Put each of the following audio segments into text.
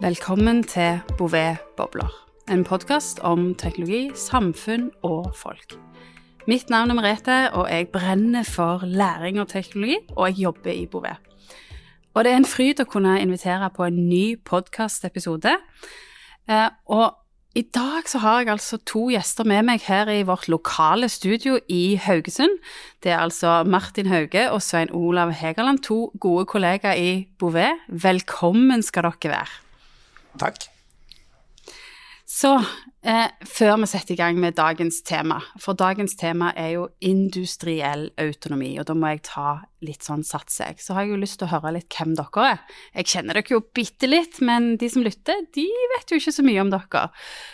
Velkommen til Bouvet Bobler, en podkast om teknologi, samfunn og folk. Mitt navn er Merete, og jeg brenner for læring og teknologi, og jeg jobber i Bouvet. Og det er en fryd å kunne invitere på en ny podkastepisode. Eh, og i dag så har jeg altså to gjester med meg her i vårt lokale studio i Haugesund. Det er altså Martin Hauge og Svein Olav Hegerland, to gode kollegaer i Bouvet. Velkommen skal dere være. Takk. Så eh, før vi setter i gang med dagens tema, for dagens tema er jo industriell autonomi, og da må jeg ta litt sånn sats, jeg. Så har jeg jo lyst til å høre litt hvem dere er. Jeg kjenner dere jo bitte litt, men de som lytter, de vet jo ikke så mye om dere.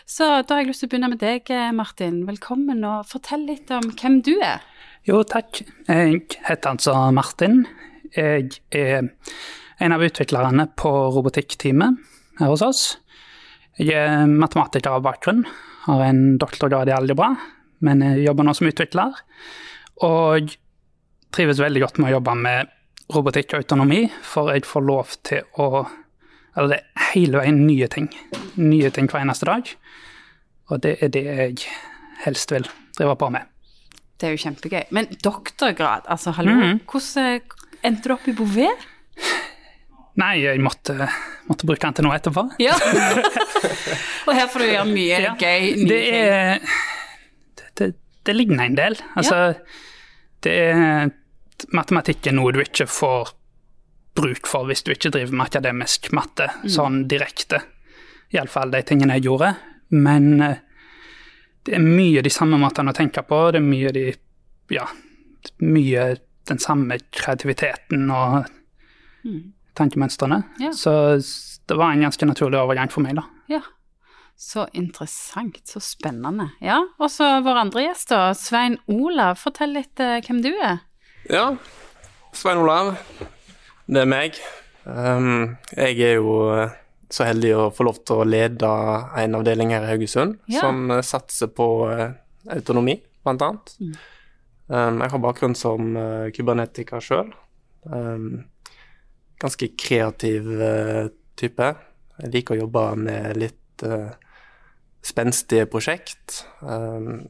Så da har jeg lyst til å begynne med deg, Martin. Velkommen, og fortell litt om hvem du er. Jo, takk. Jeg heter altså Martin. Jeg er en av utviklerne på robotikkteamet her hos oss. Jeg er matematiker av bakgrunn, har en doktorgrad i algebra, men jeg jobber nå som utvikler. Og trives veldig godt med å jobbe med robotikk og autonomi, for jeg får lov til å Eller det er hele veien nye ting. Nye ting hver eneste dag. Og det er det jeg helst vil drive på med. Det er jo kjempegøy. Men doktorgrad, altså hallo. Mhm. Hvordan endte du opp i Bouvet? Nei, jeg måtte, måtte bruke den til noe etterpå. Ja. og her får du gjøre mye Ja, gøy, Det er det, det, det ligner en del. Altså, det er Matematikk er noe du ikke får bruk for hvis du ikke driver med akademisk matte sånn direkte. Iallfall de tingene jeg gjorde. Men eh, det er mye de samme måtene å tenke på. Det er mye de Ja, mye den samme kreativiteten og tankemønstrene. Ja. Så det var en ganske naturlig overgang for meg, da. Ja. Så interessant, så spennende. Ja, og så vår andre gjest, da. Svein Olav, fortell litt eh, hvem du er. Ja, Svein Olav. Det er meg. Um, jeg er jo eh, så heldig å få lov til å lede en avdeling her i Haugesund Ja. som eh, satser på eh, autonomi, blant annet. Um, jeg har bakgrunn som uh, kybernetiker sjøl. Um, ganske kreativ eh, type. Jeg liker å jobbe med litt uh, spenstige prosjekt. Um,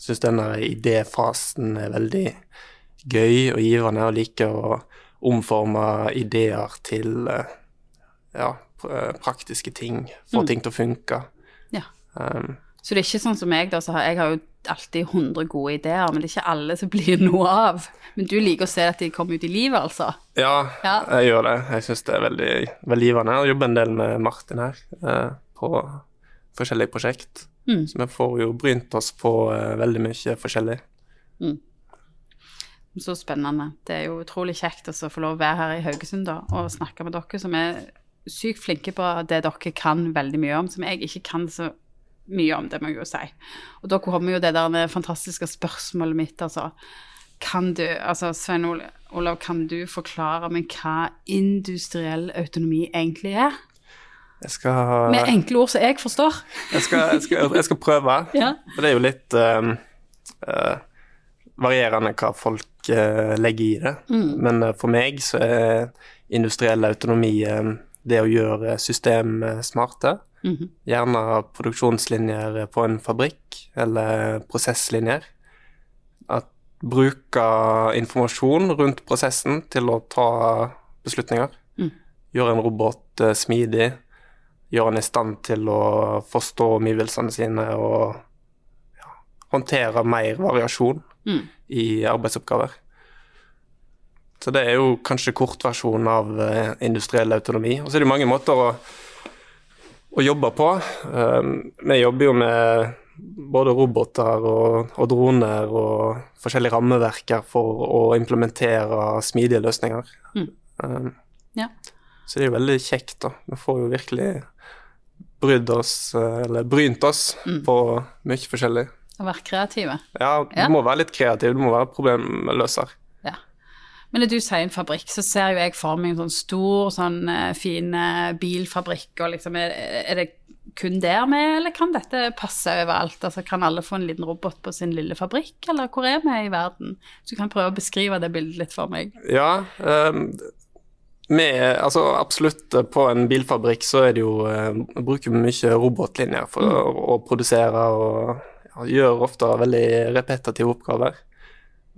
Syns denne idéfasen er veldig gøy og givende, og liker å omforme ideer til uh, ja, praktiske ting. Få ting til å funke. Ja. Um, Så det er ikke sånn som meg, da. Så har, jeg har jo alltid 100 gode ideer, men det er ikke alle som blir noe av. Men du liker å se at de kommer ut i livet, altså. ja, Ja. jeg gjør det. Jeg syns det er veldig, veldig givende. Jeg jobber en del med Martin her eh, på forskjellige prosjekt. Mm. Så vi får jo brynt oss på eh, veldig mye forskjellig. Så spennende. Det er jo utrolig kjekt å få lov å være her i Haugesund da, og snakke med dere som er sykt flinke på det dere kan veldig mye om, som jeg ikke kan så mye om, det må jeg jo si. Og da kommer jo det der fantastiske spørsmålet mitt, altså. Kan du, altså Svein Olav, kan du forklare meg hva industriell autonomi egentlig er? Skal, Med enkle ord som jeg forstår. jeg skal, jeg skal, jeg skal prøve. Ja. For det er jo litt eh, uh, varierende hva folk uh, legger i det. Men uh, for meg så er industriell autonomi eh, det å gjøre system eh, Mhm. Gjerne produksjonslinjer på en fabrikk, eller prosesslinjer. At bruke informasjon rundt prosessen til å ta beslutninger. Mm. Gjøre en robot eh, smidig. Gjøre den i stand til å forstå omgivelsene sine og ja, håndtere mer variasjon Mm. i arbeidsoppgaver. Så det er jo kanskje kortversjonen av eh, industriell autonomi. Og så er det mange måter å, å jobbe på. Um, vi jobber jo med både roboter og, og droner og forskjellige rammeverker for å implementere smidige løsninger. Mm. Um, Ja. så det er jo veldig kjekt, da. Vi får jo virkelig brydd oss, eller brynt oss, Mm. på mye forskjellig. Å være kreative. Ja, du Ja. må være litt kreativ, du må være problemløser. Men når du sier en fabrikk, så ser jo jeg for meg en sånn stor, sånn eh, fin eh, bilfabrikk, og liksom er, er det kun der med, eller kan dette passe overalt? Altså kan alle få en liten robot på sin lille fabrikk, eller hvor er vi i verden? Så du kan prøve å beskrive det bildet litt for meg. Ja, um, med, altså absolutt eh, på en bilfabrikk så er det jo uh, bruker vi mye robotlinjer for å, å produsere og ja, gjør ofte veldig repetitive oppgaver.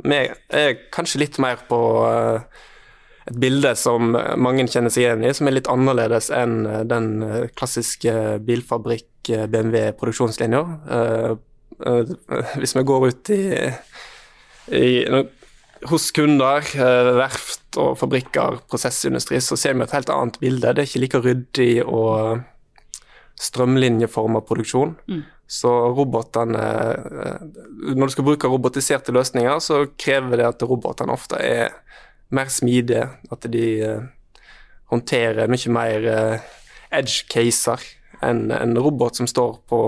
Vi er kanskje litt mer på eh, et bilde som mange kjenner seg igjen i, som er litt annerledes enn eh, den eh, klassiske bilfabrikk BMW produksjonslinja. Eh, hvis vi går ut i, i hos kunder, verft og fabrikker, prosessindustri, så ser vi et helt annet bilde. Det er ikke like ryddig og strømlinjeforma produksjon. Mm. Så robotene eh, Når du skal bruke robotiserte løsninger, så krever det at robotene ofte er mer smidige. At de eh, håndterer mye mer eh, edge caser enn en robot som står på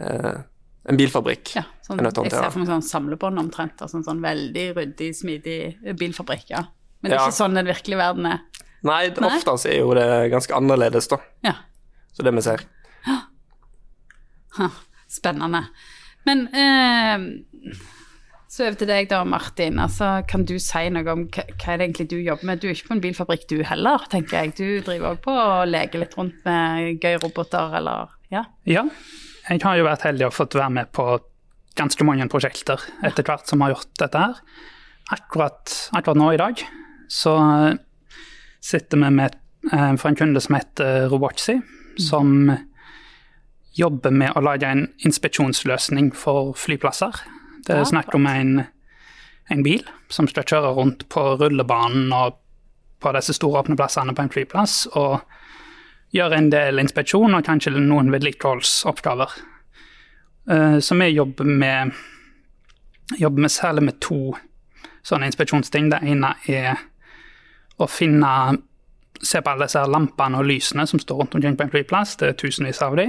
en bilfabrikk. Ja, sånn, jeg ser for meg sånn samlebånd omtrent. Altså en sånn veldig ryddig, smidig bilfabrikk. ja. Men det er Ja. ikke sånn den virkelige verden er. Nei, Nei. ofte er jo det ganske annerledes, da. Ja. Så det vi ser. Ha, spennende. Men eh, så over til deg da, Martin. Altså, kan du si noe om hva, hva er det egentlig du jobber med? Du er ikke på en bilfabrikk du heller, tenker jeg. Du driver òg på å leke litt rundt med gøye roboter, eller ja? Ja, jeg har jo vært heldig og fått være med på ganske mange prosjekter etter hvert som har gjort dette her. Akkurat, akkurat nå i dag så eh, sitter vi med eh, for en kunde som heter Robotsi, som jobber med å lage en inspeksjonsløsning for flyplasser. Det er Ja, snakk om en, en bil som skal kjøre rundt på rullebanen og på disse store åpne plassene på en flyplass. og gjøre en del inspeksjon og kanskje noen vedlikeholdsoppgaver. Eh, Så vi jobber med, jobber med særlig med to sånne inspeksjonsting. Det ene er å finne Se på alle disse lampene og lysene som står rundt omkring på en flyplass. Det er tusenvis av de.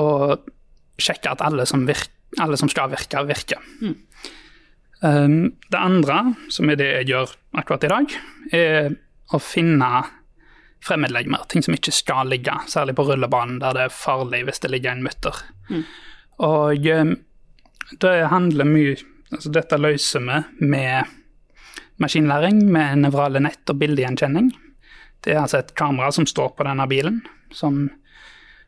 Og sjekke at alle som, virker, alle som skal virke, virker. Um, det andre, som er det jeg gjør akkurat i dag, er å finne fremmedlegemer, ting som ikke skal ligge, særlig på rullebanen der det er farlig hvis det ligger en mutter. Og eh, det handler mye altså Dette løser vi med maskinlæring, med nevrale nett og bildegjenkjenning. Det er altså et kamera som står på denne bilen, som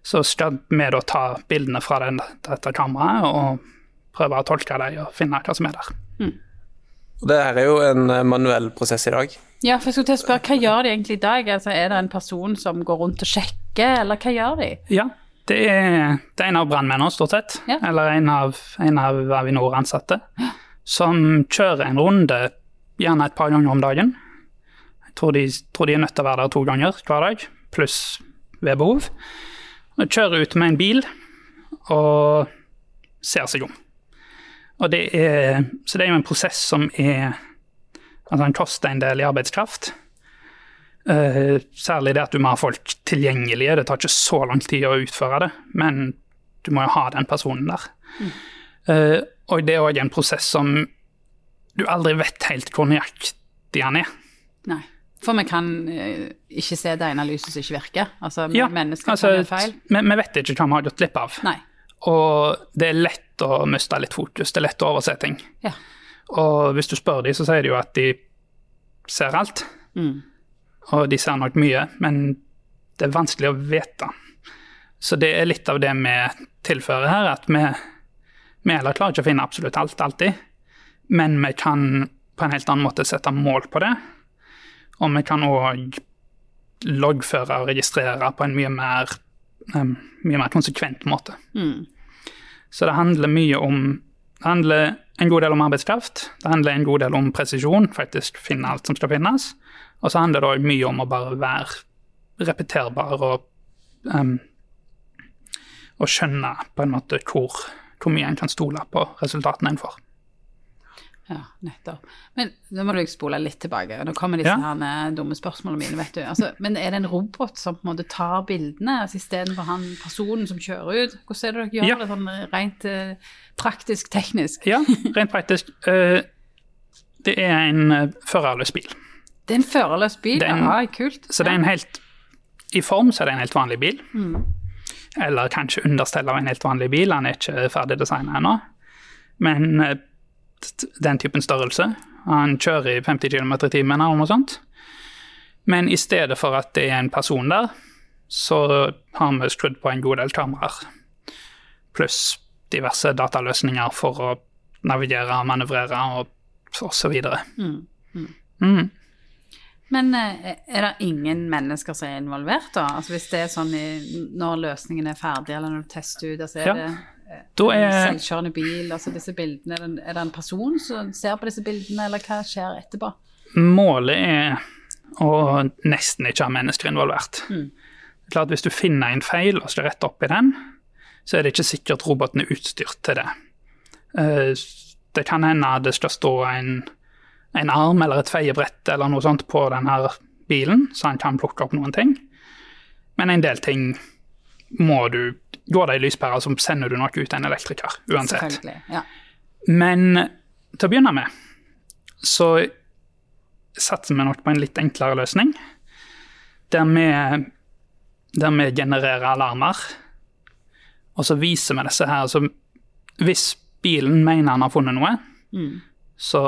så skal vi da ta bildene fra den, dette kameraet og prøve å tolke dem og finne hva som er der. Og det her er jo en eh, manuell prosess i dag. Ja, for jeg skulle til å spørre, hva gjør de egentlig i dag? Altså, er det en person som går rundt og sjekker, eller hva gjør de? Ja, det er, det er en av brannmennene, stort sett. Ja. Eller en av, en av Avinor-ansatte. Som kjører en runde gjerne et par ganger om dagen. Jeg tror de, tror de er nødt til å være der to ganger hver dag, pluss ved behov. Og kjører ut med en bil og ser seg om. Og det er, så det er jo en prosess som er Altså, den koster en del i arbeidskraft. Uh, særlig det at du må ha folk tilgjengelige. Det tar ikke så lang tid å utføre det, men du må jo ha den personen der. Eh, og det er òg en prosess som du aldri vet helt hvor nøyaktig han er. Nei. For vi kan eh, ikke se det ene lyset som ikke virker. Altså, Ja, mennesker altså, kan feil. Vi, vi vet ikke hva vi har gått glipp av. Nei. Og det er lett å miste litt fokus, det er lett å overse ting. Ja. Og hvis du spør dem, så sier de jo at de ser alt. Mm. Og de ser nok mye, men det er vanskelig å vite. Så det er litt av det vi tilfører her, at vi, vi heller klarer ikke å finne absolutt alt alltid. Men vi kan på en helt annen måte sette mål på det. Og vi kan òg loggføre og registrere på en mye mer, um, mye mer konsekvent måte. Mm. Så det handler mye om Det handler en god del om arbeidskraft. Det handler en god del om presisjon, faktisk finne alt som skal finnes. Og så handler det òg mye om å bare være repeterbar og um, og skjønne på en måte hvor, hvor mye en kan stole på resultatene en får. Ja, nettopp. Men nå må du spole litt tilbake. Nå kommer disse Ja. her dumme spørsmålene mine, vet du. Altså, men er det en robot som på en måte tar bildene altså, istedenfor han personen som kjører ut? Hvordan er det dere gjør Ja. det sånn rent uh, praktisk, teknisk? Ja, rent praktisk. Uh, det er en uh, førerløs bil. Det er en førerløs bil? En- ja, kult. Så det er en helt I form så er det en helt vanlig bil. Eller kanskje understell av en helt vanlig bil, han er ikke ferdig designa ennå. Men den typen størrelse. Han kjører i 50 km i timen eller noe sånt. Men i stedet for at det er en person der, så har vi skrudd på en god del kameraer. Pluss diverse dataløsninger for å navigere, manøvrere og, og så videre. Mm. Men eh, er det ingen mennesker som er involvert, da? Altså Hvis det er sånn i, når løsningen er ferdig, eller når du tester ut, altså er Ja. det Da er selvkjørende bil, altså disse bildene, er det, er det en person som ser på disse bildene, eller hva skjer etterpå? Målet er å nesten ikke ha mennesker involvert. Er klart Hvis du finner en feil og slår rett opp i den, så er det ikke sikkert roboten er utstyrt til det. Eh, Det kan hende det skal stå en, en arm eller et feiebrett eller noe sånt på denne bilen, så han kan plukke opp noen ting. Men en del ting må du Går det i lyspære, så sender du nok ut en elektriker uansett. Ja. Men til å begynne med så satser vi nok på en litt enklere løsning. Der vi, der vi genererer alarmer, og så viser vi disse her. Så hvis bilen mener han har funnet noe, så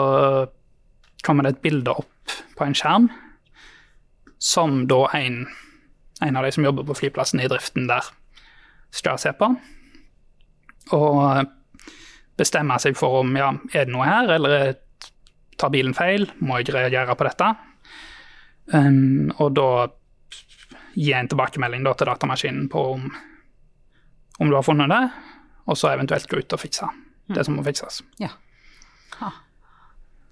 kommer det et bilde opp på en skjerm som da en, en av de som jobber på flyplassen i driften der, skal se på. Og bestemme seg for om ja, er det noe her, eller tar bilen feil, må jeg reagere på dette? Um, og da gi en tilbakemelding da, til datamaskinen på om, om du har funnet det, og så eventuelt gå ut og fikse det som må fikses. ja. Ha.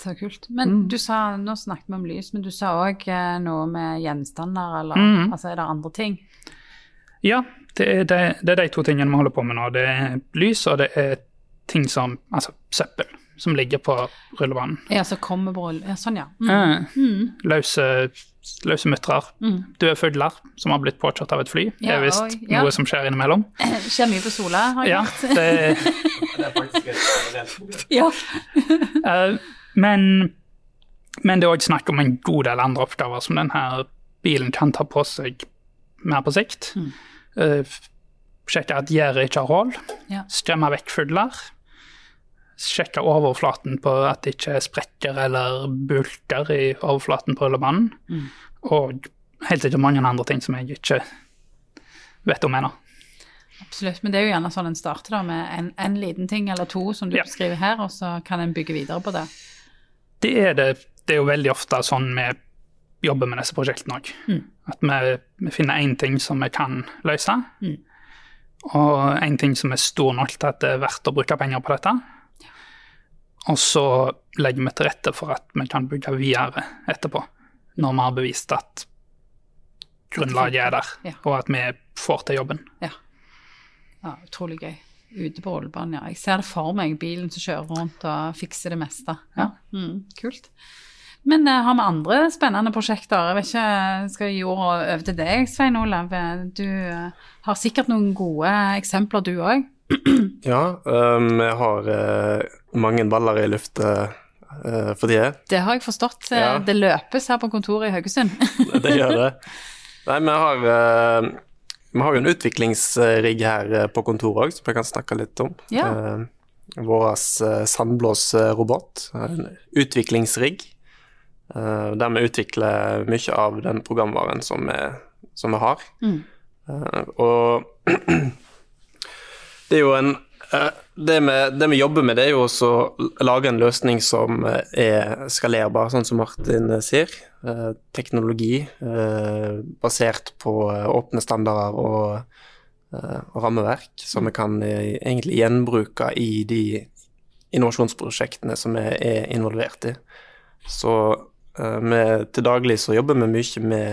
Så kult. Men du sa, nå snakket vi om lys, men du sa òg eh, noe med gjenstander, eller altså er det andre ting? Ja, det er, det, det er de to tingene vi holder på med nå. Det er lys, og det er ting som Altså søppel, som ligger på rullebanen. Ja, så kommer på rull... Ja, sånn, ja. Mm. Mm. Løse, løse mutrer. Døde fugler som har blitt påkjørt av et fly. Det Ja, er visst oi, ja. noe som skjer innimellom. Det skjer mye på Sola, har jeg Ja, hørt. det. Ja. eh, men, men det er òg snakk om en god del andre oppgaver som denne bilen kan ta på seg mer på sikt. Eh, sjekke at gjerdet ikke har hull. Ja. Skremme vekk fugler. Sjekke overflaten på at det ikke er sprekker eller bulker i overflaten på rullebanen. Og helt sikkert mange andre ting som jeg ikke vet om ennå. Absolutt. Men det er jo gjerne sånn en starter, da, med en, en liten ting eller to som du Ja. beskriver her, og så kan en bygge videre på det. Det er det. Det er jo veldig ofte sånn vi jobber med disse prosjektene òg. At vi, finner én ting som vi kan løse, og én ting som er stor nok til at det er verdt å bruke penger på dette. Og så legger vi til rette for at vi kan bygge videre etterpå, når vi har bevist at grunnlaget er der, Ja. og at vi får til jobben. Ja. ja utrolig gøy. Ute på Ålbanen, ja. Jeg ser det for meg, bilen som kjører rundt og fikser det meste. Ja. Mm, kult. Men uh, har vi andre spennende prosjekter? Jeg vet ikke, skal jeg gi ordet over til deg, Svein Olav? Du uh, har sikkert noen gode eksempler, du òg. Ja, um, jeg har uh, mange baller i lufta for for tida. Det har jeg forstått. eh, Ja. Det løpes her på kontoret i Haugesund. Det gjør det. Nei, vi har, eh, vi har jo en utviklingsrigg her eh, på kontoret òg, som jeg kan snakke litt om. Ja. Uh, Vår sandblåsrobot. En utviklingsrigg. Eh, der vi utvikler mye av den programvaren som vi, som vi har. Mm. Eh, og det er jo en eh, det vi, det vi jobber med, det er jo også å lage en løsning som er skalerbar, sånn som Martin sier. Teknologi basert på åpne standarder og, og rammeverk, som vi kan egentlig gjenbruke i de innovasjonsprosjektene som vi er involvert i. Så eh, vi, til daglig så jobber vi mye med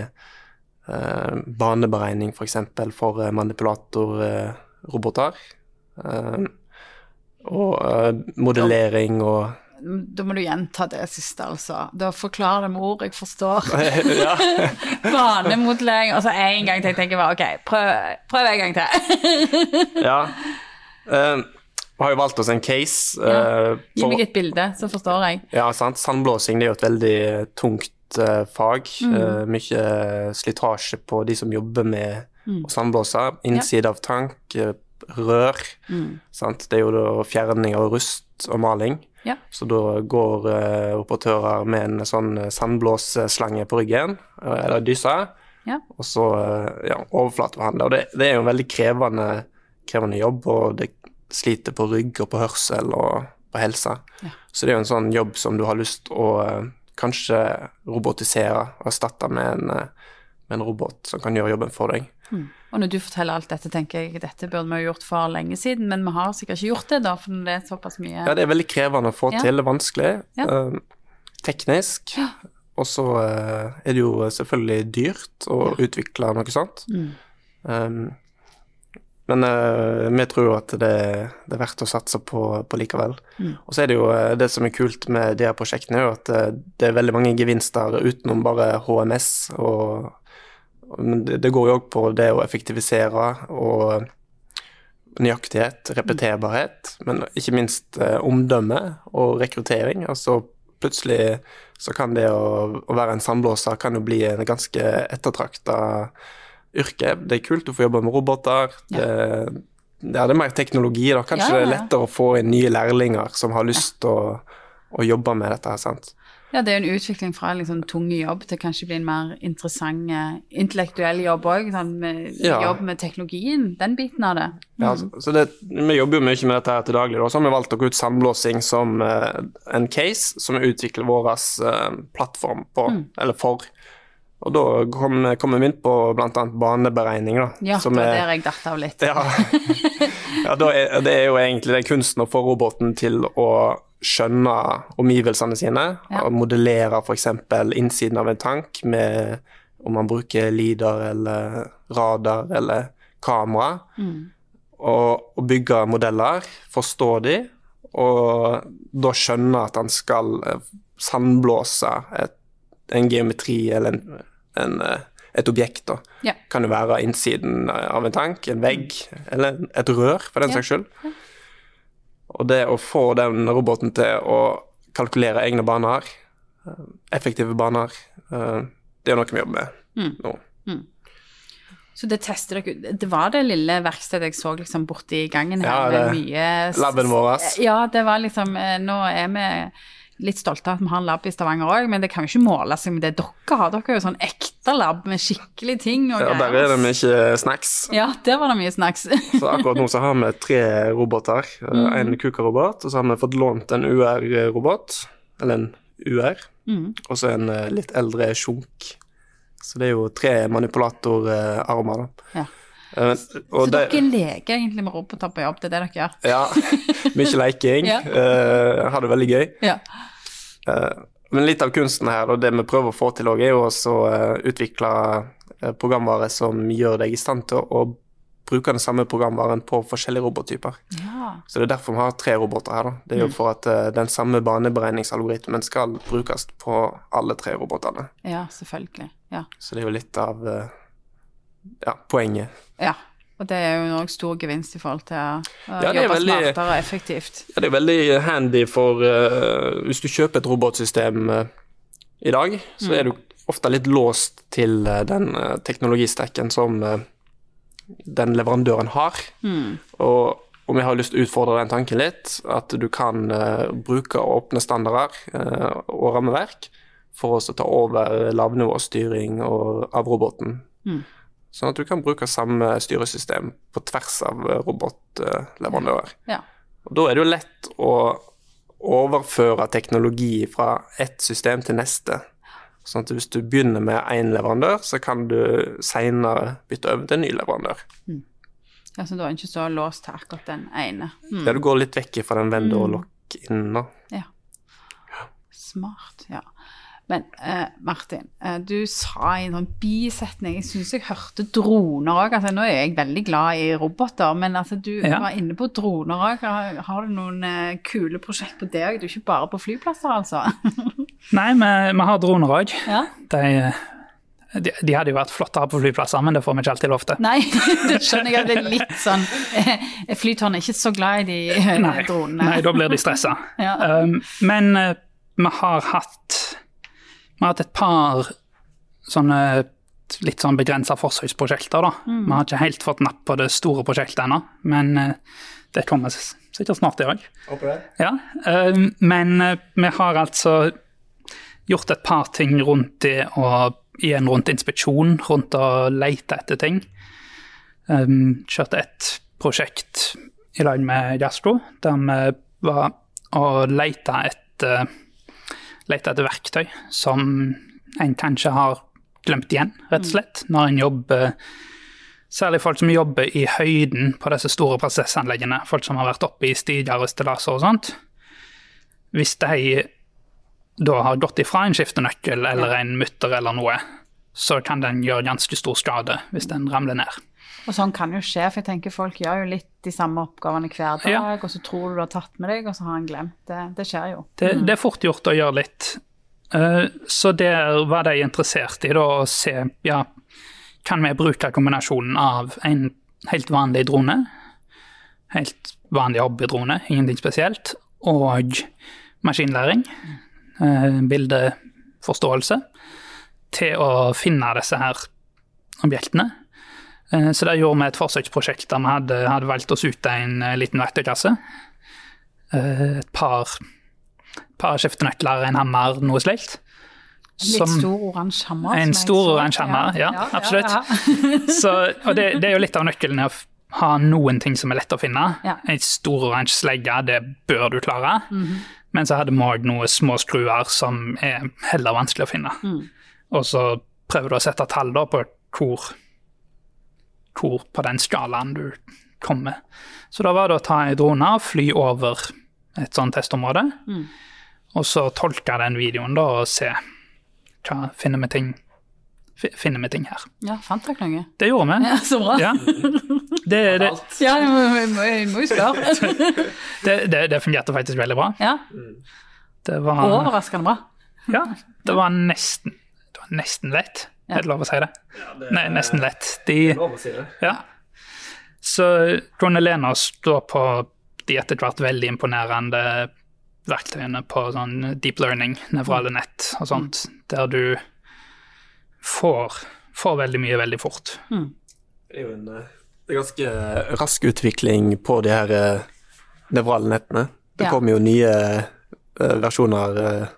eh, baneberegning, f.eks. For, eksempel, for eh, manipulatorroboter. Eh, og eh, modellering og Da må du gjenta det siste, altså. Da forklarer det med ord jeg forstår. Banemodellering. Og så en gang til. Jeg tenker bare, ok, prøv, prøv en gang til. ja. Eh, vi har jo valgt oss en case. eh, Gi meg et bilde, så forstår jeg. Ja, sant. Sandblåsing det er jo et veldig tungt uh, fag. Mm. Uh, mye slitasje på de som jobber med Mm. å sandblåse. Innside av tank, eh, rør. Mm. Sant? Det er jo da fjerning av rust og maling. Ja. Så da går eh, operatører med en sånn eh, sandblåsslange på ryggen, eh, eller dyse, Ja. og så eh, ja, overflatebehandler. Og det, det er jo en veldig krevende, krevende jobb, og det sliter på rygg og på hørsel og på helse. Ja. Så det er jo en sånn jobb som du har lyst å eh, kanskje robotisere og erstatte med en, eh, med en robot som kan gjøre jobben for deg. Og når du forteller alt dette, tenker jeg dette burde vi ha gjort for lenge siden, men vi har sikkert ikke gjort det, da, for det er såpass mye Ja, det er veldig krevende å få Ja. til, det er vanskelig. Ja. eh, teknisk. Og så eh, er det jo selvfølgelig dyrt å utvikle noe sånt. Mm. Um, men uh, vi tror jo at det, det er verdt å satse på, på likevel. Mm. Og så er det jo eh, det som er kult med de her prosjektene, er jo at eh, det er veldig mange gevinster utenom bare HMS. Og, men det, det går jo òg på det å effektivisere og nøyaktighet, repeterbarhet, men ikke minst uh, omdømme og rekruttering. Altså plutselig så kan det å, å være en sandblåser kan jo bli en ganske ettertrakta yrke. Det er kult å få jobbe med roboter. Det, ja, det er mer teknologi, da. Kanskje Ja, ja, det er lettere å få inn nye lærlinger som har lyst til å, å jobbe med dette. her, sant? Ja, det er jo en utvikling fra en liksom tung jobb til kanskje bli en mer interessant eh, intellektuell jobb òg, sånn Ja. jobb med teknologien, den biten av det. Ja, så, så det, Vi jobber jo mye med dette her til daglig. Da. Så har vi valgt gå ut sandblåsing som uh, en case som vi utvikler vår uh, plattform på, eller for. Og da kommer kom vi inn på bl.a. baneberegning. Da, Ja, som det var er- der jeg datt av litt. Ja, ja er, det er jo egentlig den kunsten å få roboten til å skjønne omgivelsene sine. Ja. og Modellere f.eks. innsiden av en tank med om man bruker LIDAR eller radar eller kamera. Og, og bygge modeller, forstå de, og da skjønne at han skal sandblåse et, en geometri eller en, en, eh, et objekt. da Ja. kan jo være innsiden av en tank, en vegg, eller et rør, for den Ja. saks skyld. Og det å få den roboten til å kalkulere egne baner, eh, effektive baner, eh, det er noe vi jobber med Mm. nå. Så det tester dere ut. Det var det lille verkstedet jeg så liksom borti gangen her, Ja, med mye Laben vår. Ja, det var liksom eh, Nå er vi litt stolte av at vi har en lab i Stavanger òg, men det kan jo ikke måle seg med det dere har. Dere har jo sånn ekte lab med skikkelige ting og Ja, der er det mye snacks. Ja, der var det mye snacks. Så akkurat nå så har vi tre roboter. Eh, Mm. En KUKA-robot, og så har vi fått lånt en UR-robot, eller en UR, Mm. og så en eh, litt eldre sjunk. Så det er jo tre manipulatorarmer, da. Ja. Og Så det- dere leker egentlig med roboter på jobb, det er det dere gjør? Ja, mye leking. Ja. Uh, har det veldig gøy. Ja. Uh, men litt av kunsten her, og det vi prøver å få til òg, er jo også å utvikle programvare som gjør deg i stand til å bruke den samme programvaren på forskjellige robottyper. ja. Så det er derfor vi har tre roboter her. da. Det er jo for at den samme baneberegningsalgoritmen skal brukes på alle tre robotene. Ja, selvfølgelig. Ja. Så det er jo litt av ja, poenget. ja. Og det er jo òg stor gevinst i forhold til å Ja, jobbe veldig- smartere og effektivt. Ja, det er veldig handy for uh, Hvis du kjøper et robotsystem uh, i dag, så er du ofte litt låst til uh, den teknologistekken som den leverandøren har. Mm. Og, om jeg har lyst til å utfordre den tanken litt, at du kan bruke åpne standarder og rammeverk for oss å ta over lavnivåstyring av roboten. Mm. Sånn at du kan bruke samme styresystem på tvers av eh, robotleverandører. Ja. Og da er det jo lett å overføre teknologi fra ett system til neste. Sånn at hvis du begynner med én leverandør, så kan du seinere bytte over til en ny leverandør. ja, så da er en ikke så låst til akkurat den ene. Mm. Ja, du går litt vekk fra den vendor lock-in. nå. Ja. Smart, ja. Men eh, Martin, eh, du sa i en sånn bisetning Jeg syns jeg hørte droner òg. Altså, nå er jeg veldig glad i roboter, men altså, du Ja. var inne på droner òg. Har, har du noen eh, kule prosjekt på det òg? Du er ikke bare på flyplasser, altså? Nei, vi, vi har droner òg. ja? De, de, de hadde jo vært flottere på flyplasser, men det får vi ikke alltid lov til. Nei, det skjønner jeg det er litt sånn Flytårnet er ikke så glad i de eh, Nei, dronene. nei, da blir de stressa. Ja. Um, men eh, vi har hatt Vi har hatt et par sånne litt sånn begrensa forsøksprosjekter, da. Vi har ikke helt fått napp på det store prosjektet ennå, men eh, det kommer sikkert snart i dag. Håper det. Ja, eh, men eh, vi har altså gjort et par ting rundt det og igjen rundt inspeksjon, rundt å lete etter ting. Um, kjørte et prosjekt i lag med Gastro, der vi var og lete etter, lete etter verktøy som en kanskje har glemt igjen, rett og slett, når en jobber Særlig folk som jobber i høyden på disse store prosessanleggene, folk som har vært oppe i stiger og stillaser og sånt. Hvis de da har gått ifra en skiftenøkkel eller en mutter eller noe, så kan den gjøre ganske stor skade hvis den ramler ned. Og sånn kan jo skje, for jeg tenker folk gjør jo litt de samme oppgavene hver dag, Ja. og så tror du du har tatt med deg, og så har han glemt. Det, det skjer jo. Det, det er fort gjort å gjøre litt. Eh, Så der var de interessert i da, å se ja, kan vi bruke kombinasjonen av en helt vanlig drone, helt vanlig hobbydrone, ingenting spesielt, og maskinlæring, eh, bildeforståelse, til å finne disse her objektene. Eh, Så der gjorde vi et forsøksprosjekt der vi hadde, hadde valgt oss ut en eh, liten verktøykasse. Eh, Et par par skiftenøkler, en hammer, noe slikt. Litt stor oransje hammer. En stor oransje hammer, ja, absolutt. ja. Så, og det, det er jo litt av nøkkelen å ha noen ting som er lett å finne. Ja. En stor oransje slegge, det bør du klare. Men så hadde vi òg noen små skruer som er heller vanskelig å finne. Og så prøver du å sette tall da på hvor, hvor på den skalaen du kommer. Så da var det å ta en drone og fly over et sånt testområde. Og så tolke den videoen da og se hva finner vi ting, finner vi ting her. ja, fant dere noe? Det gjorde vi. Ja, så bra. Ja. Det, det, Ja, jeg må, jeg må, jeg må jo spørre. det, det, det fungerte faktisk veldig bra. Ja, Det var, overraskende bra. ja, det var nesten Det var nesten lett. Ja. Er det lov å si det? Nei, nesten lett. De, Lov å si det. ja. Så Ron Elena står på de etter hvert veldig imponerende verktøyene på sånn deep learning, nevrale nett og sånt, der du får, får veldig mye veldig fort. Det er jo en eh, det er ganske rask utvikling på de her eh, nevrale nettene. Det Ja. kommer jo nye eh, versjoner eh,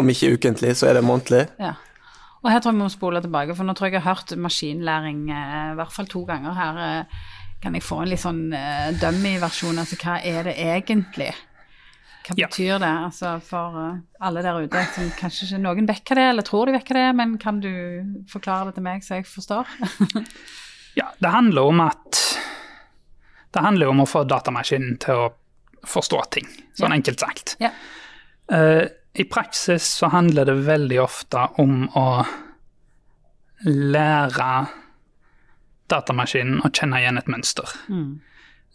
om ikke ukentlig, så er det månedlig. Ja. Og her tror jeg vi må spole tilbake, for nå tror jeg jeg har hørt maskinlæring eh, i hvert fall to ganger her. Eh, kan jeg få en litt sånn eh, dummy-versjon? Altså hva er det egentlig? Hva Ja. betyr det altså, for alle der ute som kanskje ikke noen vekker det, eller tror de vekker det, men kan du forklare det til meg så jeg forstår? Ja, det handler om at Det handler om å få datamaskinen til å forstå ting, sånn Ja. enkelt sagt. Ja. Eh, I praksis så handler det veldig ofte om å lære datamaskinen å kjenne igjen et mønster. Mm.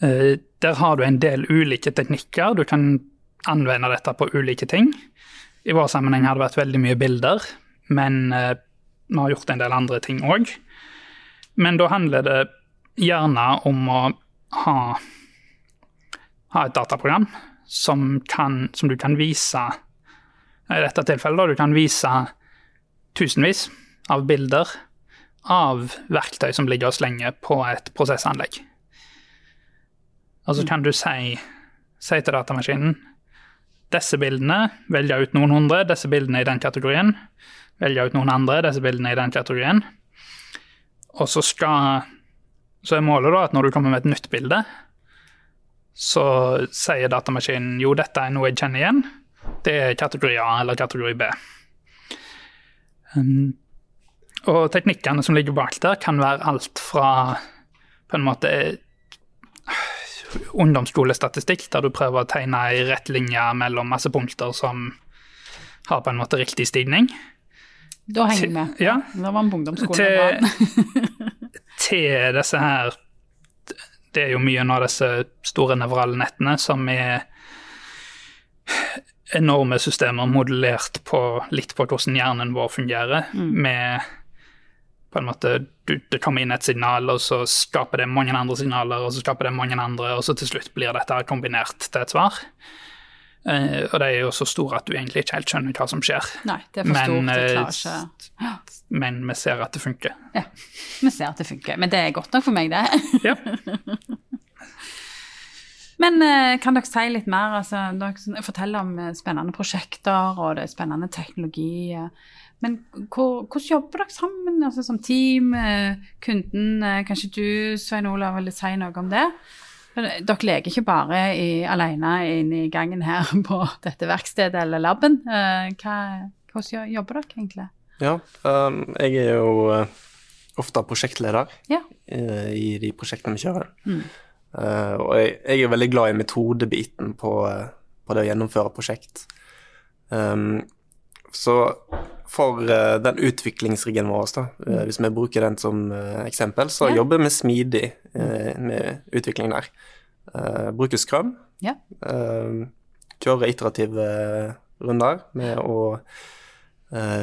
Der har du en del ulike teknikker. Du kan anvende dette på ulike ting. I vår sammenheng har det vært veldig mye bilder, men eh, vi har gjort en del andre ting òg. Men da handler det gjerne om å ha, ha et dataprogram som, kan, som du kan vise I dette tilfellet, du kan vise tusenvis av bilder av verktøy som ligger og slenger på et prosessanlegg. Og så kan du si, si til datamaskinen disse bildene, velge ut noen hundre, disse bildene i den kategorien. Velge ut noen andre, disse bildene i den kategorien. Og så skal Så er målet da at når du kommer med et nytt bilde, så sier datamaskinen jo, dette er noe jeg kjenner igjen. Det er kategori A eller kategori B. Um, og teknikkene som ligger bak der, kan være alt fra på en måte ungdomsskolestatistikk, der du prøver å tegne ei rett linje mellom masse punkter som har på en måte riktig stigning, Da henger vi med. ja, Det var en på ungdomsskolen. til, til disse her Det er jo mye av disse store nevrale nettene som er enorme systemer modellert på litt på hvordan hjernen vår fungerer, med på en måte du, Det kommer inn et signal, og så skaper det mange andre signaler, og så skaper det mange andre, og så til slutt blir dette kombinert til et svar. Uh, og de er jo så store at du egentlig ikke helt skjønner hva som skjer. Nei, det er for Men, stort. Jeg eh, klarer ikke Men vi ser at det funker. Ja, vi ser at det funker. Men det er godt nok for meg, det. Ja. Men eh, kan dere si litt mer? Altså, dere forteller om eh, spennende prosjekter, og det er spennende teknologi. eh. Men hvordan jobber dere sammen altså, som team? Kunden, kanskje du, Svein Olav, vil si noe om det? Dere leker ikke bare i, alene inne i gangen her på dette verkstedet eller laben. Hva, hvordan jobber dere egentlig? Ja, um, jeg er jo ofte prosjektleder Ja. i de prosjektene vi kjører. Mm. Eh, og jeg, jeg er veldig glad i metodebiten på, eh, på det å gjennomføre prosjekt. Um, så for uh, den utviklingsriggen vår, da, uh, hvis vi bruker den som eksempel, så Ja. jobber vi smidig med utvikling der. Bruker Scrum. Ja. Eh, kjører iterative runder med å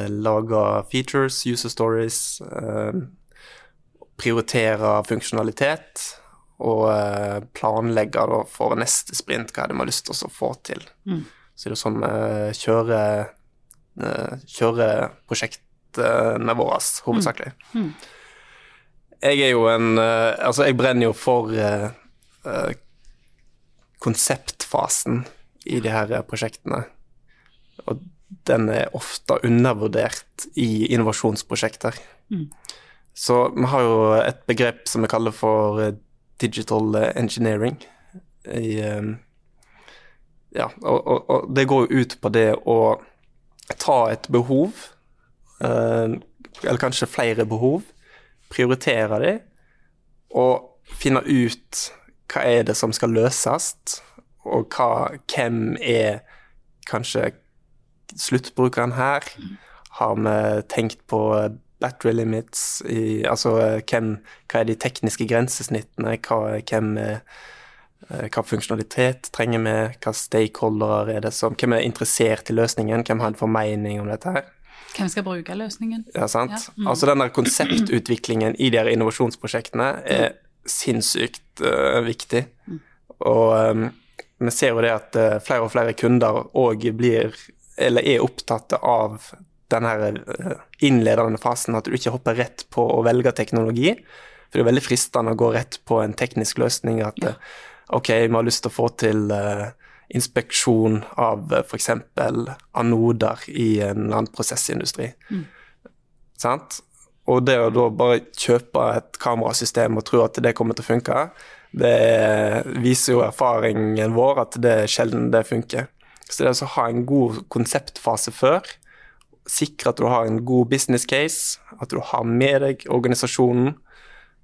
lage features, user stories, eh, prioritere funksjonalitet og eh, planlegge da, for neste sprint hva vi har lyst til å få til. Mm. Så det er sånn vi kjører, eh, kjører prosjektene våre hovedsakelig. Mm. Jeg er jo en eh, Altså, jeg brenner jo for eh, eh, konseptfasen i de her prosjektene. Og den er ofte undervurdert i innovasjonsprosjekter. Mm. Så vi har jo et begrep som vi kaller for eh, digital engineering. I, eh, ja, og, og, og det går jo ut på det å ta et behov, eh, eller kanskje flere behov, prioritere de, og finne ut hva er det som skal løses, og hva, hvem er kanskje sluttbrukeren her? Har vi tenkt på battery limits, i, altså hvem, hva er de tekniske grensesnittene, hva, hvem eh, hva funksjonalitet trenger vi, hva stakeholdere er det som Hvem er interessert i løsningen, hvem har en formening om dette her? Hvem skal bruke løsningen? Ja, sant? Ja, mm. Altså den der konseptutviklingen i de her innovasjonsprosjektene er sinnssykt uh, viktig. Og um, vi ser jo det at uh, flere og flere kunder òg blir, eller er opptatt av den her eh, innledende fasen, at du ikke hopper rett på å velge teknologi. For det er veldig fristende å gå rett på en teknisk løsning. At ja. ok, vi har lyst til å få til eh, inspeksjon av f.eks. anoder i en eller annen prosessindustri. Sant? Og det å da bare kjøpe et kamerasystem og tro at det kommer til å funke, det viser jo erfaringen vår at det er sjelden det funker. Så det å ha en god konseptfase før, sikre at du har en god business case, at du har med deg organisasjonen,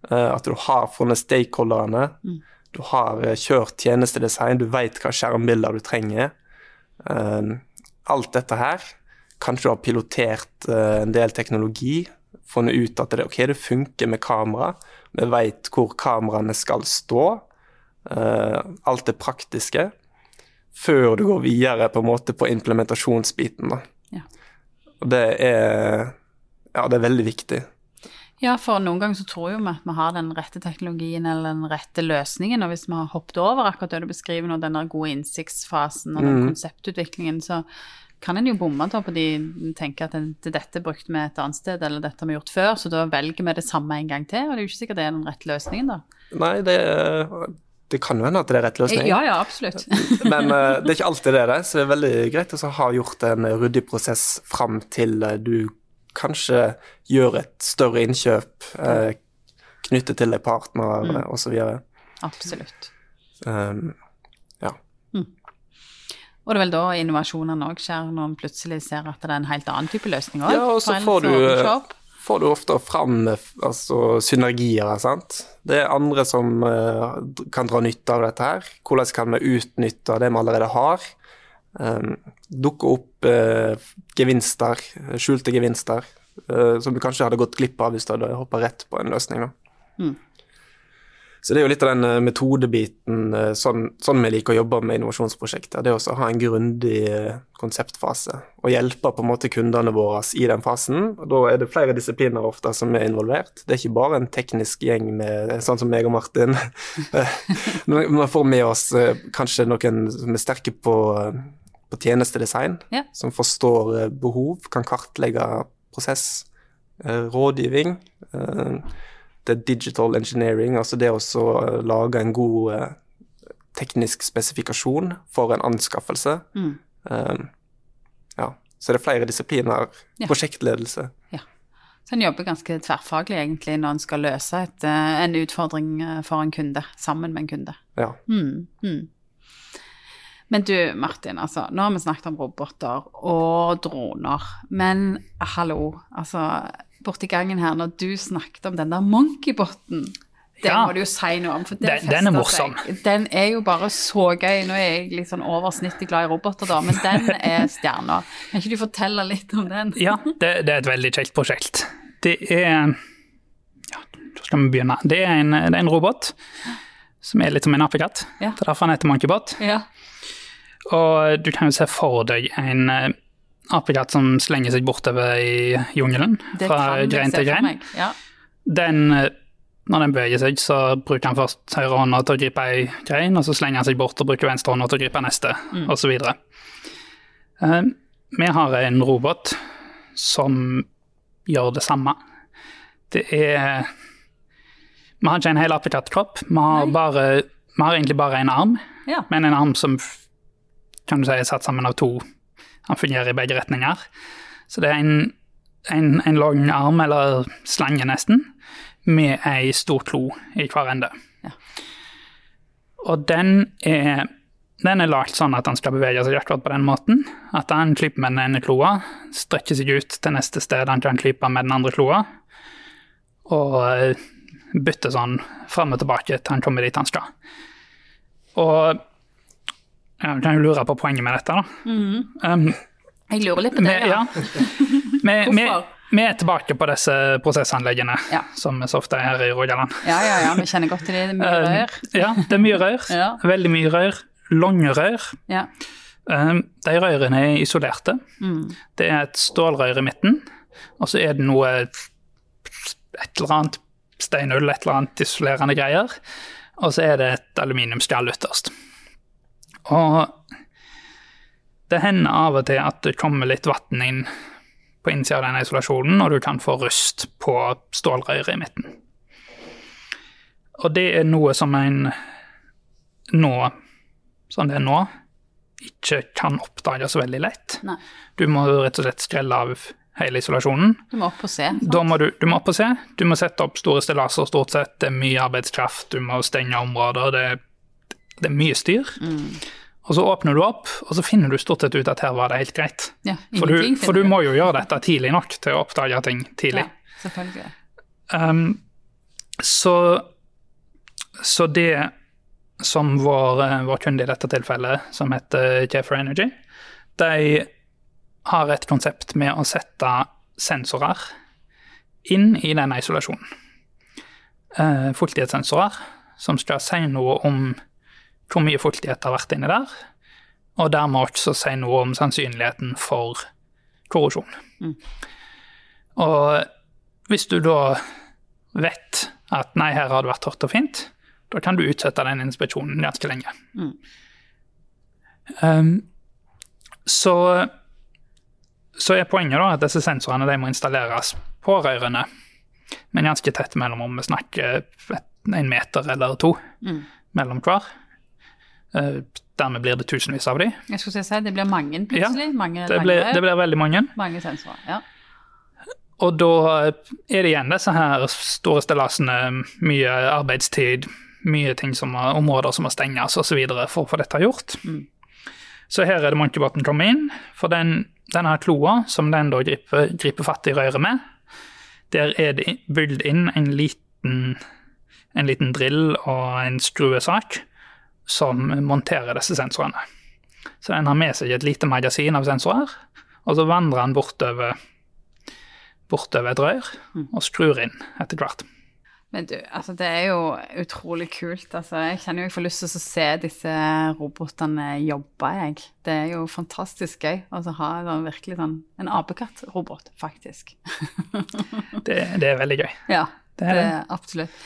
eh, at du har funnet stakeholderne, du har eh, kjørt tjenestedesign, du vet hva skjermbilder du trenger. Eh, Alt dette her. Kanskje du har pilotert en del teknologi, funnet ut at det, okay, det funker med kamera. Vi vet hvor kameraene skal stå. Alt det praktiske. Før du går videre på på implementasjonsbiten. da. Og det er Ja, det er veldig viktig. Ja, for noen ganger så tror jo vi at vi har den rette teknologien eller den rette løsningen, og hvis vi har hoppet over akkurat det du beskriver nå, den gode innsiktsfasen og den konseptutviklingen, så kan en jo bomme da på de tenker at en- det dette brukte vi et annet sted, eller dette har vi gjort før, så da velger vi det samme en gang til, og det er jo ikke sikkert det er den rette løsningen, da. Nei, det, det kan jo hende at det er rett løsning. Ja, ja, absolutt. Men uh, det er ikke alltid det, er det, så det er veldig greit å ha gjort en ryddig prosess fram til uh, du kanskje gjør et større innkjøp uh, knyttet til en partner mm. osv. absolutt. Um, ja. Og det er vel da innovasjonene òg skjer, når en plutselig ser at det er en helt annen type løsning òg. ja, og så får du, får du ofte fram altså, synergier, sant. Det er andre som uh, kan dra nytte av dette her. Hvordan kan vi utnytte det vi allerede har? Um, dukke opp uh, gevinster, skjulte gevinster, uh, som du kanskje hadde gått glipp av hvis du hadde hoppa rett på en løsning. Da. Mm. Så det er jo litt av den uh, metodebiten, uh, sånn, sånn vi liker å jobbe med innovasjonsprosjekter. Det å ha en grundig uh, konseptfase og hjelpe på en måte kundene våre i den fasen. Og da er det flere disipliner ofte som er involvert. Det er ikke bare en teknisk gjeng med sånn som meg og Martin. Men vi får med oss kanskje noen som er sterke på på tjenestedesign, Ja. som forstår eh, behov, kan kartlegge prosess, eh, rådgivning. Digital engineering, altså det å eh, lage en god eh, teknisk spesifikasjon for en anskaffelse. Mm. Eh, ja, så det er flere disipliner. Ja. Prosjektledelse. Så en jobber ganske tverrfaglig egentlig når en skal løse et, eh, en utfordring for en kunde, sammen med en kunde. Ja. Mm, mm. Men du Martin, altså, nå har vi snakket om roboter og droner, men hallo, altså borti gangen her, når du snakket om den der monkeyboten, den Ja. må du jo si noe om, for Den- den, den er morsom. seg. Den er jo bare så gøy. Nå er jeg litt sånn over snittet glad i roboter, da, men den er stjerna. Kan ikke du fortelle litt om den? Ja, det, det er et veldig kjekt prosjekt. Det er Ja, hvor skal vi begynne? Det er en, det er en robot som er litt som en apekatt. Ja. Det er derfor han heter Monkeybot. Ja. Og du kan jo se for deg en eh, apekatt som slenger seg bortover i jungelen, Det fra grein til grein. Ja. Den, eh, når den beveger seg, så bruker han først høyre hånda til å gripe ei grein, og så slenger han seg bort og bruker venstre hånda til å gripe neste, Mm. så videre. Eh, Vi har en robot som gjør det samme. Det er Vi har ikke en hel apekattkropp, vi, har vi har egentlig bare en arm, ja. men en arm som kan du si satt sammen av to. Han fungerer i begge retninger. Så det er en, en, en lang arm, eller slange nesten, med ei stor klo i hver ende. Ja. Og den er, den er lagd sånn at han skal bevege seg akkurat på den måten. At han klyper med den ene kloa, strekker seg ut til neste sted han kan klype med den andre kloa, og eh, bytter sånn fram og tilbake til han kommer dit han skal. Og du kan jo lure på poenget med dette, da. um, Jeg lurer litt på det, ja. ja. vi, Hvorfor? vi er tilbake på disse prosessanleggene, Ja. som så ofte er her i Rogaland. Ja, ja, ja, vi kjenner godt til det. Det er mye rør. Ja, det er mye rør. Ja. Veldig mye rør. Lange rør. Ja. De rørene er isolerte. Mm. Det er et stålrør i midten, og så er det noe et eller annet steinull, et eller annet isolerende greier, og så er det et aluminiumsskall ytterst. Og det hender av og til at det kommer litt vann inn på innsida av den isolasjonen, og du kan få rust på stålrøret i midten. Og det er noe som en nå, sånn det er nå, ikke kan oppdage så veldig lett. Nei. Du må rett og slett skrelle av hele isolasjonen. Du må opp og se. sant? Da må du, du må opp og se. Du må sette opp store stillaser stort sett. Det er mye arbeidskraft, du må stenge områder. Det, det er mye styr. Mm. Og så åpner du opp, og så finner du stort sett ut at her var det helt greit. Ja, For du, for du må jo gjøre dette tidlig nok til å oppdage ting tidlig. Ja, selvfølgelig. Um, så, så det som vår, eh, vår kunde i dette tilfellet, som heter Jeffer Energy, de har et konsept med å sette sensorer inn i denne isolasjonen. Uh, fuktighetssensorer som skal si noe om hvor mye fuktighet har vært inni der, og dermed også si noe om sannsynligheten for korrosjon. Og hvis du da vet at nei, her har det vært tørt og fint, da kan du utsette den inspeksjonen ganske lenge. Mm. Um, så, så er poenget da at disse sensorene de må installeres på rørene, men ganske tett mellomrom. Vi snakker en meter eller to Mm. mellom hver. Uh, dermed blir det tusenvis av de. Jeg skulle si det blir mange plutselig. mange Det blir, det blir veldig mange. Mange sensorer. Ja. Og da er det igjen disse her store stillasene, mye arbeidstid, mye ting som er, områder som må stenges osv. for å få dette gjort. Mm. Så her er det Monkeybotn kommer inn, for den, denne kloa som den da griper, griper fatt i røret med, der er det bygd inn en liten, en liten drill og en skruesak som monterer disse sensorene. Så den har med seg et lite magasin av sensorer, og så vandrer den bortover bortover et rør og skrur inn etter hvert. Men du, altså det er jo utrolig kult. Altså, jeg kjenner jo jeg får lyst til å se disse robotene jobbe, jeg. Det er jo fantastisk gøy å altså, ha sånn, virkelig sånn en apekattrobot, faktisk. Det, det er veldig gøy. Ja, Det det er det. absolutt.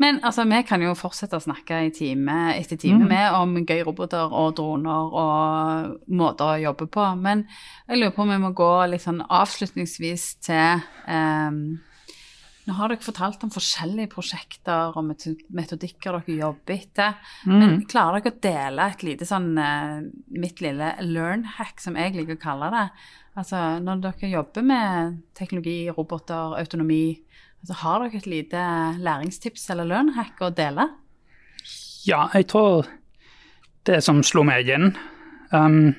Men altså, vi kan jo fortsette å snakke i time etter time Mm. med om gøy roboter og droner og måter å jobbe på. Men jeg lurer på om vi må gå litt sånn avslutningsvis til um, Nå har dere fortalt om forskjellige prosjekter og metodikker dere jobber etter. Men Mm. klarer dere å dele et lite sånn eh, mitt lille learn hack, som jeg liker å kalle det? Altså, når dere jobber med teknologi, roboter, autonomi, altså, har dere et lite læringstips eller lønnhack å dele? Ja, jeg tror det som slo meg inn um,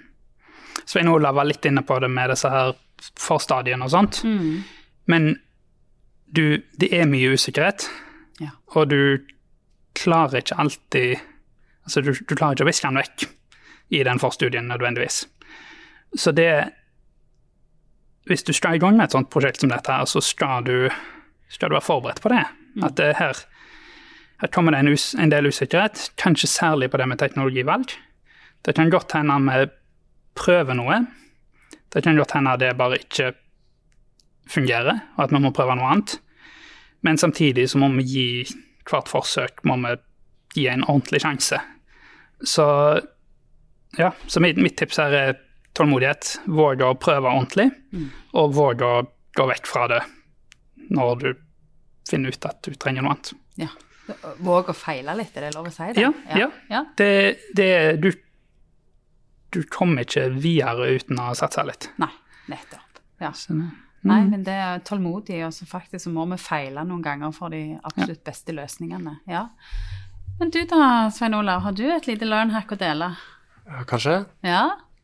Svein Olav var litt inne på det med disse her forstadiene og sånt. Men du, det er mye usikkerhet, Ja. og du klarer ikke alltid Altså, du, du klarer ikke å viske den vekk i den forstudien nødvendigvis. Så det Hvis du skal i gang med et sånt prosjekt som dette, her, så skal du, skal du være forberedt på det. At det her, her kommer det en, us, en del usikkerhet, kanskje særlig på det med teknologivalg. Det kan godt hende vi prøver noe. Det kan godt hende det bare ikke fungerer, og at vi må prøve noe annet. Men samtidig så må vi gi hvert forsøk må vi gi en ordentlig sjanse. Så ja, så mitt, mitt tips her er tålmodighet. Våg å prøve ordentlig, og våg å gå vekk fra det når du finner ut at du trenger noe annet. Ja. Våg å feile litt, er det lov å si det? Ja, ja. ja. Det, det du, du kommer ikke videre uten å satse litt. Nei, nettopp. Ja. Så, Nei, men det er tålmodig, og så faktisk så må vi feile noen ganger for de absolutt beste løsningene. Ja. Men du da, Svein Olav, har du et lite learn hack å dele? Ja, kanskje. Ja?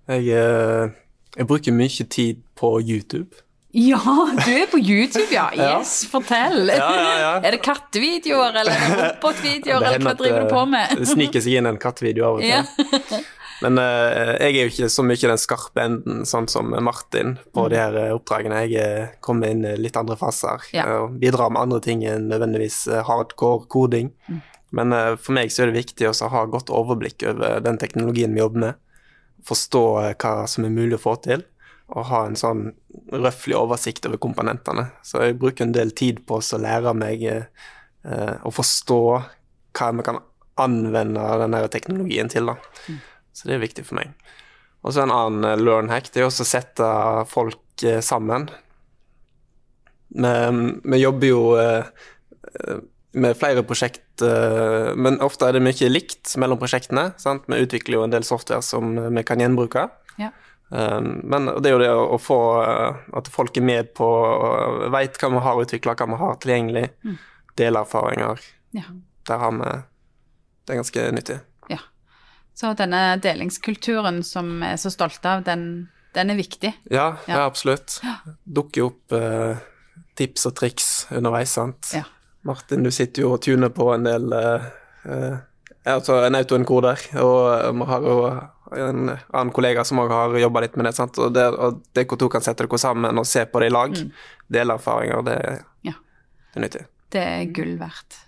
Jeg, eh, jeg bruker mye tid på YouTube. Ja, du er på YouTube, ja. Ja. Yes, fortell. Ja, ja, ja. Er det kattevideoer, eller er robotvideoer, eller hva driver du på eh, med? Det sniker seg inn en kattevideo av og til. Men uh, jeg er jo ikke så mye den skarpe enden, sånn som Martin på de her eh, oppdragene. Jeg eh, kommer inn i litt andre faser eh, og bidrar med andre ting enn nødvendigvis eh, hardcore koding. Men uh, for meg så er det viktig å ha godt overblikk over den teknologien vi jobber med. Forstå eh, hva som er mulig å få til, og ha en sånn røffelig oversikt over komponentene. Så jeg bruker en del tid på å lære meg eh, å forstå hva vi kan anvende denne teknologien til. da. Så det er viktig for meg. Og så en annen eh, learn hack, det er også å sette folk eh, sammen. Vi, vi jobber jo eh, eh, med flere prosjekt, eh, men ofte er det mye likt mellom prosjektene. Sant? Vi utvikler jo en del software som vi kan gjenbruke. Ja. Eh, Men det er jo det å få eh, at folk er med på Veit hva vi har utvikla, hva vi har tilgjengelig. Dele erfaringer. Ja. Der har vi Det er ganske nyttig. ja. Så denne delingskulturen som vi er så stolte av, den, den er viktig. Ja, Ja. ja. absolutt. Dukker opp eh, tips og triks underveis, sant. Ja. Martin, du sitter jo og tuner på en del eh, eh, Altså en autoenkoder, og vi har jo en annen kollega som òg har jobba litt med det. sant? Og, det, og hvor to kan sette dere sammen og se på det i lag. Dele erfaringer. Det, Ja. det er nyttig. Det er gull verdt,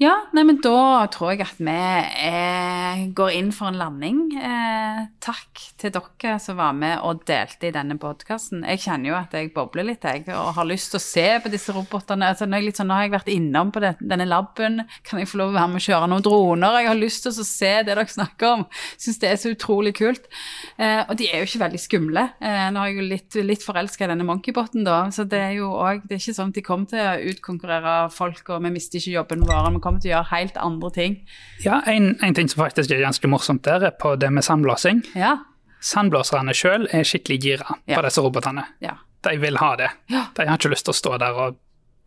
ja. Nei, men da tror jeg at vi går inn for en landing. Eh, takk til dere som var med og delte i denne podkasten. Jeg kjenner jo at jeg bobler litt, jeg, og har lyst til å se på disse robotene. Altså, nå, sånn, nå har jeg vært innom på denne laben. Kan jeg få lov å være med og kjøre noen droner? Jeg har lyst til å se det dere snakker om. Syns det er så utrolig kult. Eh, og de er jo ikke veldig skumle. Eh, nå er jeg jo litt, litt forelska i denne monkeyboten, da, så det er jo òg Det er ikke sånn at de kommer til å utkonkurrere folk, og vi mister ikke jobben vår. Vi kommer til å gjøre helt andre ting. Ja, en, en ting som faktisk er ganske morsomt der, er på det med sandblåsing. Ja. Sandblåserne sjøl er skikkelig gira Ja. på disse robotene. Ja. De vil ha det. Ja. De har ikke lyst til å stå der og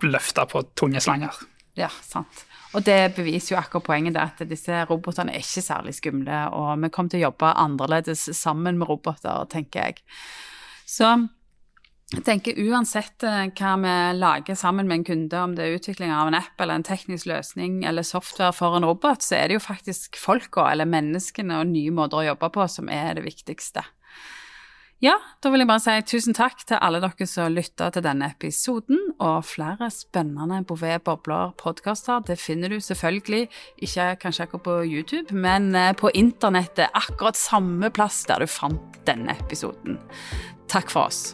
løfte på tunge slanger. Ja, sant. Og det beviser jo akkurat poenget det at disse robotene er ikke særlig skumle, og vi kommer til å jobbe annerledes sammen med roboter, tenker jeg. Så jeg tenker uansett eh, hva vi lager sammen med en kunde, om det er utvikling av en app eller en teknisk løsning eller software for en robot, så er det jo faktisk folka eller menneskene og nye måter å jobbe på som er det viktigste. Ja, da vil jeg bare si tusen takk til alle dere som lytta til denne episoden, og flere spennende Bouvet Bobler-podkaster. Det finner du selvfølgelig ikke kanskje akkurat på YouTube, men eh, på internettet akkurat samme plass der du fant denne episoden. Takk for oss.